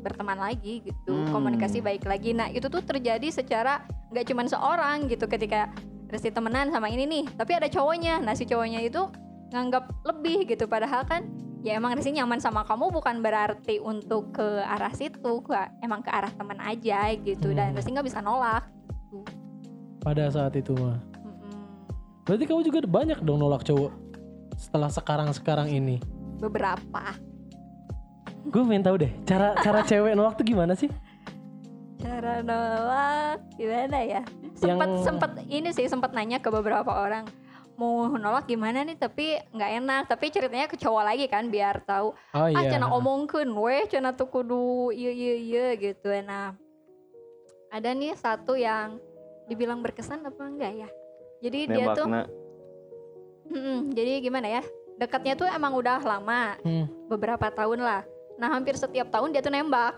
berteman lagi gitu Hmm. komunikasi baik lagi nah itu tuh terjadi secara nggak cuman seorang gitu ketika Resti temenan sama ini nih tapi ada cowoknya nah si cowoknya itu nganggap lebih gitu padahal kan ya emang Resti nyaman sama kamu bukan berarti untuk ke arah situ Wah, emang ke arah teman aja gitu dan Hmm. Resti nggak bisa nolak itu. Pada saat itu mah. Mm-mm. Berarti kamu juga banyak dong nolak cowok setelah sekarang-sekarang ini. Beberapa. Gue pengen tahu deh, cara cara (laughs) cewek nolak tuh gimana sih? Cara nolak gimana ya? Sempet Yang- sempet ini sih sempet nanya ke beberapa orang mau nolak gimana nih tapi nggak enak tapi ceritanya ke cowok lagi kan biar tahu Oh ah iya. cina omongkeun weh cina tuh kudu iya iya iya gitu nah ada nih satu yang dibilang berkesan apa enggak ya jadi dia tuh. Mm-mm, jadi gimana ya dekatnya tuh emang udah lama Hmm. beberapa tahun lah nah hampir setiap tahun dia tuh nembak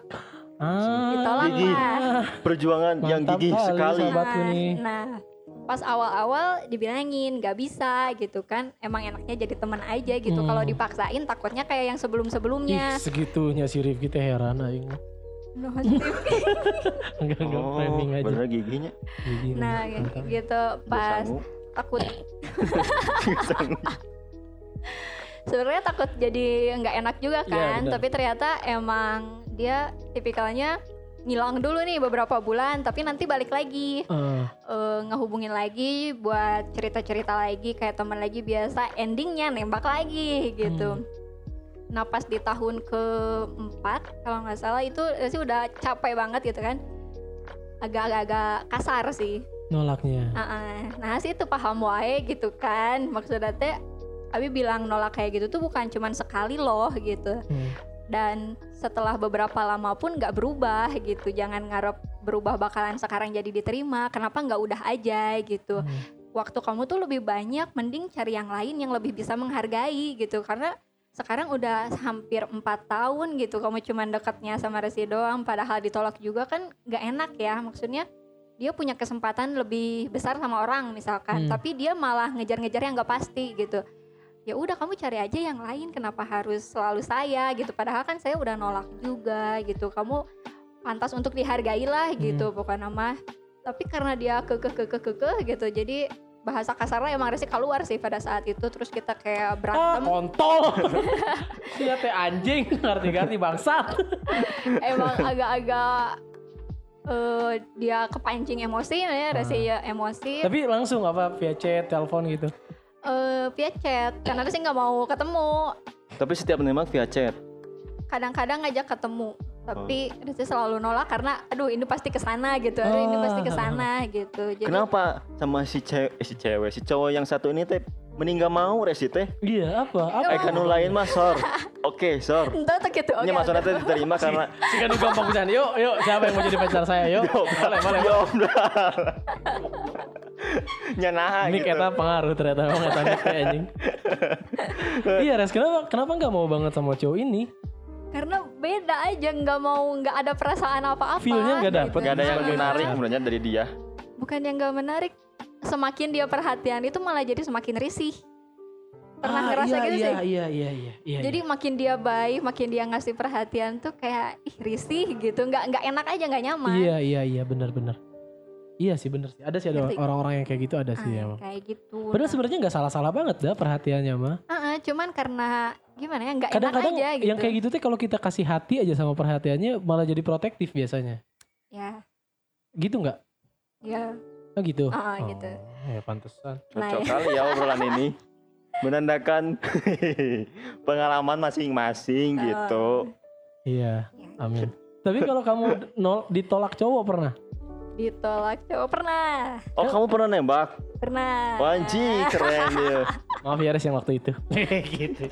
Ah, ditolak gigi. lah Perjuangan yang Mantap gigih kali, sekali. nih. nah pas awal-awal dibilangin nggak bisa gitu kan emang enaknya jadi teman aja gitu Hmm. kalau dipaksain takutnya kayak yang sebelum-sebelumnya Ih, segitunya si Rifki teh heran aing. (laughs) Enggak enggak Oh, framing aja. bener giginya. Gigi, nah mantap. gitu Nggak pas takut (laughs) sebenarnya takut jadi nggak enak juga Iya, kan benar. tapi ternyata emang dia tipikalnya ngilang dulu nih beberapa bulan tapi nanti balik lagi Eh, eh, ngehubungin lagi buat cerita-cerita lagi kayak teman lagi biasa endingnya nembak lagi gitu Hmm. Nah pas di tahun keempat kalau nggak salah itu sih udah capek banget gitu kan agak-agak kasar sih nolaknya. Heeh. nah sih itu paham wae gitu kan maksudnya teh Abi bilang nolak kayak gitu tuh bukan cuman sekali loh gitu Hmm. dan setelah beberapa lama pun nggak berubah gitu jangan ngarep berubah bakalan sekarang jadi diterima kenapa nggak udah aja gitu Hmm. waktu kamu tuh lebih banyak mending cari yang lain yang lebih bisa menghargai gitu karena sekarang udah hampir empat tahun gitu kamu cuman dekatnya sama Resi doang padahal ditolak juga kan nggak enak ya. Maksudnya dia punya kesempatan lebih besar sama orang misalkan Hmm. tapi dia malah ngejar-ngejar yang nggak pasti gitu. Ya udah kamu cari aja yang lain kenapa harus selalu saya gitu. Padahal kan saya udah nolak juga gitu. Kamu pantas untuk dihargai lah gitu pokoknya mah. Tapi karena dia kekeh kekeh kekeh gitu jadi bahasa kasarnya emang Resi keluar sih pada saat itu terus kita kayak Ah, berantem kontol. Dia (laughs) teh anjing, ngerti-ngerti bangsat. (laughs) emang agak-agak eh, dia kepancing emosi ya Resi ya emosi Tapi langsung apa via chat, telepon gitu. eh via chat karena Resi nggak mau ketemu Tapi setiap nembak via chat. kadang-kadang ngajak ketemu tapi Resi selalu nolak karena aduh ini pasti ke sana gitu aduh ini pasti ke sana (laughs) gitu jadi Kenapa sama si cewek, si cewek, si cowok yang satu ini teh mending gak mau resi teh? Iya, apa? Apa? Eh kanu lain mah sor. (laughs) Oke, sor. entah tuh gitu oke Ini maksudnya teh diterima (laughs) karena Si kan gampang pisan. Yuk, yuk, siapa yang mau jadi pacar saya? Yuk. Boleh, boleh. Jomblo. Nyanaha Ini gitu. kita pengaruh ternyata emang teh, anjing. iya, Res, kenapa kenapa nggak mau banget sama cowok ini? Karena beda aja nggak mau nggak ada perasaan apa-apa Feel-nya nggak dapet. Gak ada yang menarik sebenarnya dari dia. bukan yang nggak menarik semakin dia perhatian itu malah jadi semakin risih pernah Ah, ngerasa iya, gitu iya, sih Iya, iya, iya, iya. jadi makin dia baik makin dia ngasih perhatian tuh kayak ih risih gitu nggak nggak enak aja nggak nyaman Iya, iya, iya, benar, benar. Iya sih benar sih. Ada sih ada orang-orang yang kayak gitu ada sih Ah, emang. kayak gitu Padahal Nah, sebenarnya nggak salah-salah banget dah perhatiannya mah. ah, ah, cuman karena gimana ya nggak enak aja gitu yang kayak gitu tuh kalau kita kasih hati aja sama perhatiannya malah jadi protektif biasanya. ya Gitu nggak? ya Oh gitu. Ah, ah, gitu. Ya pantesan. Cocok Nah, kali ya obrolan ini. Menandakan (laughs) pengalaman masing-masing gitu. Iya, Ya. amin. Tapi kalau kamu nol ditolak cowok pernah? ditolak cowok pernah Oh kamu pernah nembak? pernah Wanji keren dia. (laughs) Maaf ya Res yang waktu itu. (laughs) gitu.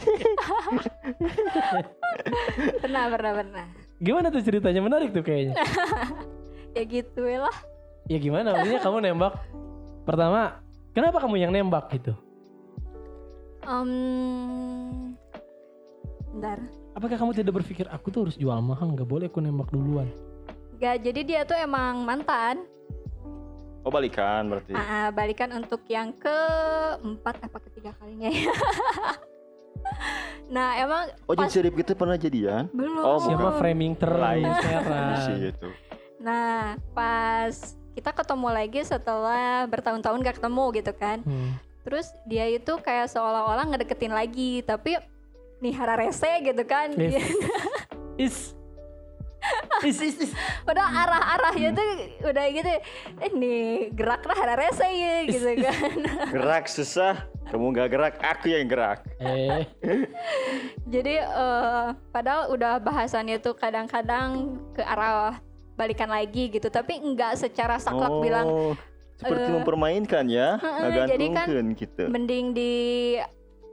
pernah pernah pernah Gimana tuh ceritanya menarik tuh kayaknya. (laughs) ya gitu lah Ya gimana? Maksudnya kamu nembak pertama, kenapa kamu yang nembak gitu? Em, bentar Apakah kamu tidak berpikir aku tuh harus jual mahal? Nggak boleh aku nembak duluan. Gak, jadi dia tuh emang mantan Oh balikan berarti. Ah, balikan untuk yang keempat apa ketiga kalinya ya (laughs) Nah emang Oh pas jadi sirip gitu pernah jadian? belum Oh, Siapa bukan. framing terus Lain. Heran. Sih (laughs) itu. Nah pas kita ketemu lagi setelah bertahun-tahun gak ketemu gitu kan Hmm. Terus dia itu kayak seolah-olah ngedeketin lagi Tapi nih hara rese gitu kan Is. (laughs) Is. Is, is, is. (laughs) padahal arah-arahnya tuh udah gitu eh nih gerak lah ada rese ya gitu kan (laughs) Gerak susah, kamu gak gerak, aku yang gerak. Eh, (laughs) jadi eh, padahal udah bahasannya tuh kadang-kadang ke arah balikan lagi gitu tapi enggak secara saklek oh, bilang seperti eh, mempermainkan ya, heeh, jadi kan gitu. mending di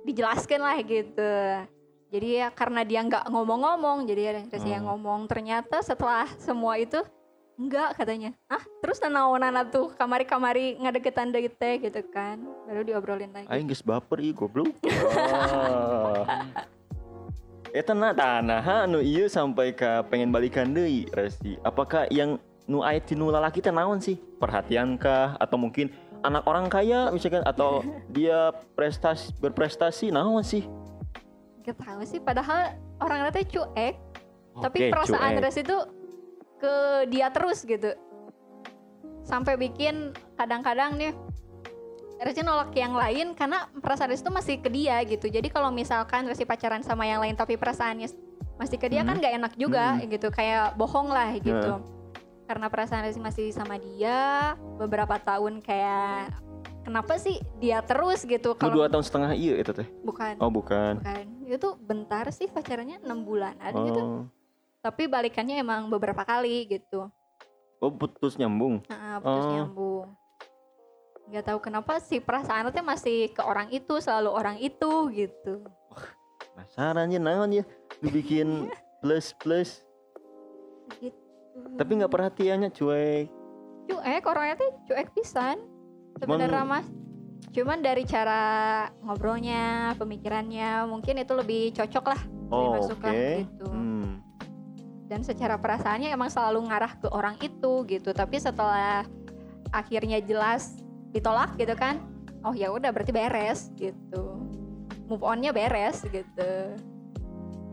dijelaskan lah gitu jadi ya karena dia nggak ngomong-ngomong jadi ada Resi yang Oh. ngomong ternyata setelah semua itu enggak katanya ah terus nanaonan tuh kamari-kamari ngadegetan deket teh gitu kan baru diobrolin lagi Aing geus baper ieu goblok. (laughs) Eta na tanah anu ieu sampai ka pengen balikan deui Resti. Apakah yang nu aya ti nu lalaki teh naon sih? Perhatian kah atau mungkin anak orang kaya misalkan atau (laughs) dia prestasi berprestasi naon sih? Gak tahu sih padahal orang teh cuek tapi Oke, perasaan cuek. Resi itu ke dia terus gitu sampai bikin kadang-kadang nih Resi nolak yang lain karena perasaan Resi itu masih ke dia gitu jadi kalau misalkan Resi pacaran sama yang lain tapi perasaannya masih ke dia Hmm. kan nggak enak juga Hmm. gitu kayak bohong lah gitu karena perasaan Resi masih sama dia beberapa tahun kayak kenapa sih dia terus gitu kalau dua tahun setengah ieu eta teh. bukan Oh, bukan. bukan itu bentar sih pacarannya enam bulanan gitu Oh. tapi balikannya emang beberapa kali gitu Oh, putus nyambung. nah, putus Oh. nyambung nggak tahu kenapa sih perasaan teh masih ke orang itu selalu orang itu gitu Penasaran ya naon ya dibikin (laughs) plus plus gitu tapi nggak perhatiannya cuek. cuek orangnya tuh cuek pisan sebenarnya mas cuman dari cara ngobrolnya pemikirannya mungkin itu lebih cocok lah Oh, masuk oke. lah gitu. Hmm. dan secara perasaannya emang selalu ngarah ke orang itu gitu tapi setelah akhirnya jelas ditolak gitu kan oh ya udah berarti beres gitu move onnya beres gitu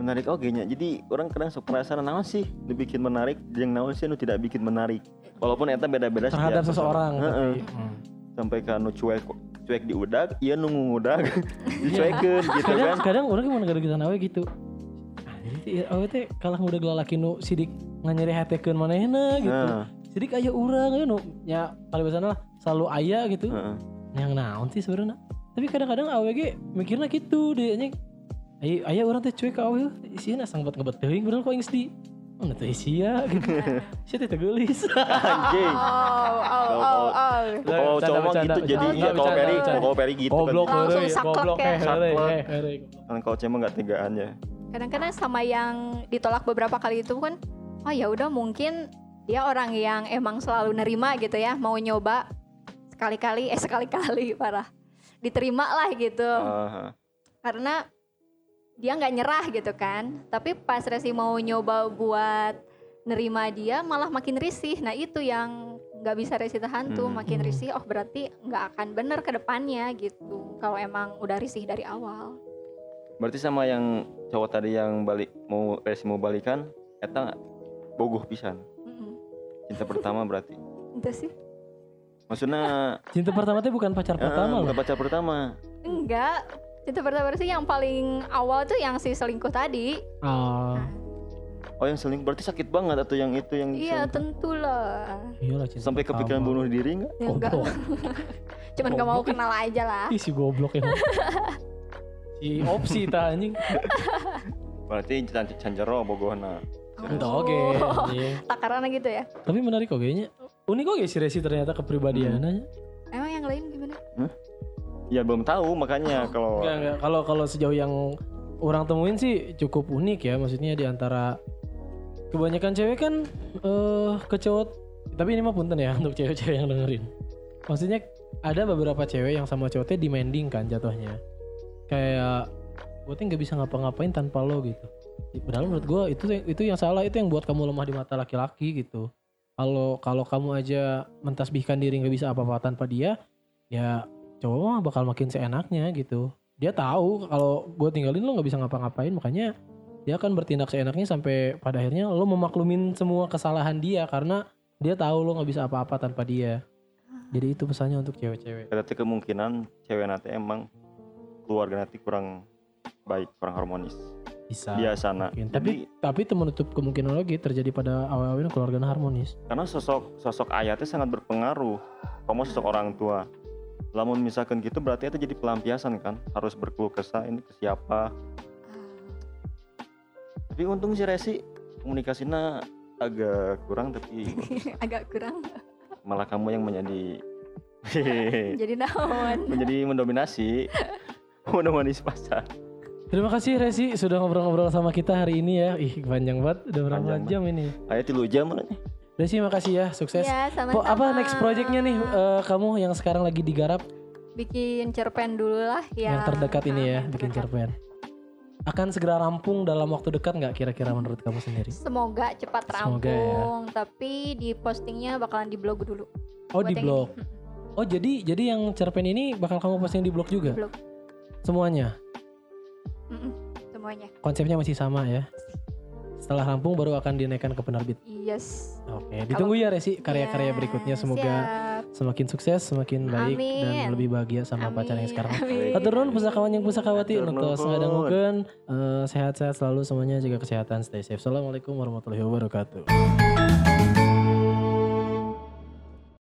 menarik oke nya jadi orang kadang sok perasaan naon sih dibikin menarik yang naon sih nu tidak bikin menarik walaupun eta beda-beda terhadap setiap seseorang Heeh. hmm. sampai ke anu cuek cuek di udag iya nunggu udag (laughs) dicuekeun gitu kadang kan. kadang orang gimana gara kita nawe gitu. Anjir, awe teh kalah udah gelalaki nu sidik nganyeri hatekeun manehna gitu. Nah, sidik aya urang aya nu nya paling biasanya lah selalu aya gitu. Heeh. yang naon sih sebenarnya? Tapi kadang-kadang awe ge mikirna gitu deh nya aya aya urang teh cuek ka awe isieuna sangbat ngebet teuing bener kok geus di mana teh isia gitu (laughs) sia teh teulis anjing. Oh oh oh oh. kalau Bercanda, cowok gitu jadi bercanda. ya kalau Peri kalau Peri gitu goblok kan Langsung saklek goblok ya. eh eh, kan kalau cewek nggak tegaan ya. Kadang-kadang sama yang ditolak beberapa kali itu kan oh ya udah mungkin dia orang yang emang selalu nerima gitu ya mau nyoba sekali-kali eh sekali-kali (laughs) parah. Diterima lah gitu. Karena dia nggak nyerah gitu kan. Tapi pas Resi mau nyoba buat nerima dia malah makin risih. Nah itu yang nggak bisa Resi tahan tuh. Hmm. makin Hmm. risih oh berarti nggak akan bener ke depannya gitu. Kalau emang udah risih dari awal. Berarti sama yang cowok tadi yang balik mau resi mau balikan eta bogoh pisan. Cinta pertama berarti. (laughs) Itu sih. Maksudnya cinta pertama teh bukan pacar eh, pertama loh. bukan pacar pertama. Enggak cinta pertama sih yang paling awal tuh yang si selingkuh tadi oh oh yang selingkuh berarti sakit banget atau yang itu yang iya tentulah iyalah cinta sampai kepikiran pertama. bunuh diri nggak ya, enggak (laughs) cuman gak mau kenal aja lah Ih si goblok ya. (laughs) si opsi ta anjing. (laughs) berarti can canjero bogohna Itu oke. Oh, anjing. takarannya gitu ya Tapi menarik kok kayaknya. Unik kok si Resi ternyata kepribadiannya. emang yang lain ya belum tahu makanya kalau Enggak enggak. Kalau kalau sejauh yang orang temuin sih cukup unik ya. Maksudnya di antara kebanyakan cewek kan eh ke cowok tapi ini mah punten ya (laughs) untuk cewek-cewek yang dengerin. Maksudnya ada beberapa cewek yang sama cowoknya demanding kan jatuhnya. Kayak gue tuh nggak bisa ngapa-ngapain tanpa lo gitu. Padahal menurut gue itu itu yang salah itu yang buat kamu lemah di mata laki-laki gitu. Kalau kalau kamu aja mentasbihkan diri nggak bisa apa-apa tanpa dia, ya cowok mah bakal makin seenaknya gitu. Dia tahu kalau gue tinggalin lo nggak bisa ngapa-ngapain, makanya dia akan bertindak seenaknya sampai pada akhirnya lo memaklumin semua kesalahan dia karena dia tahu lo nggak bisa apa-apa tanpa dia. Jadi itu pesannya untuk cewek-cewek. berarti kemungkinan cewek nanti emang keluarga nanti kurang baik kurang harmonis Bisa. biasana. Mungkin. Jadi Tapi tapi itu menutup kemungkinan lagi terjadi pada awal-awalnya keluarga harmonis. karena sosok sosok ayatnya sangat berpengaruh. Kamu sosok orang tua. Lamun misalkan gitu berarti itu jadi pelampiasan kan. Harus berkeluh kesah ini ke siapa. Tapi untung si Resi komunikasinya agak kurang tapi (laughs) agak kurang malah kamu yang menjadi (laughs) jadi naon (laughs) menjadi mendominasi mendominasi pasar. Terima kasih Resi sudah ngobrol-ngobrol sama kita hari ini ya. Ih panjang banget, udah berapa Panjang jam ini. Ayat tilu jam mana Resi makasih ya, sukses. ya sama-sama Po, apa next projectnya nih eh, kamu yang sekarang lagi digarap bikin cerpen dulu lah ya yang terdekat ini ya, bikin terdekat. cerpen. Akan segera rampung dalam waktu dekat nggak kira-kira menurut kamu sendiri? semoga cepat Semoga ya. rampung tapi di postingnya bakalan di blog dulu Oh Buat di blog. ini. Oh jadi jadi yang cerpen ini bakal kamu posting di blog juga? Blog. Semuanya. Mm-mm, semuanya Konsepnya masih sama ya. Setelah rampung baru akan dinaikkan ke penerbit. yes Oke, ditunggu ya Resi karya-karya Ya, berikutnya semoga siap. semakin sukses, semakin baik dan Amin. lebih bahagia sama pacar yang Amin, sekarang. amin. Hatur nuhun pusakawan yang pusakawati untuk sengadangukeun Eh, sehat-sehat selalu semuanya jaga kesehatan stay safe. Assalamualaikum warahmatullahi wabarakatuh.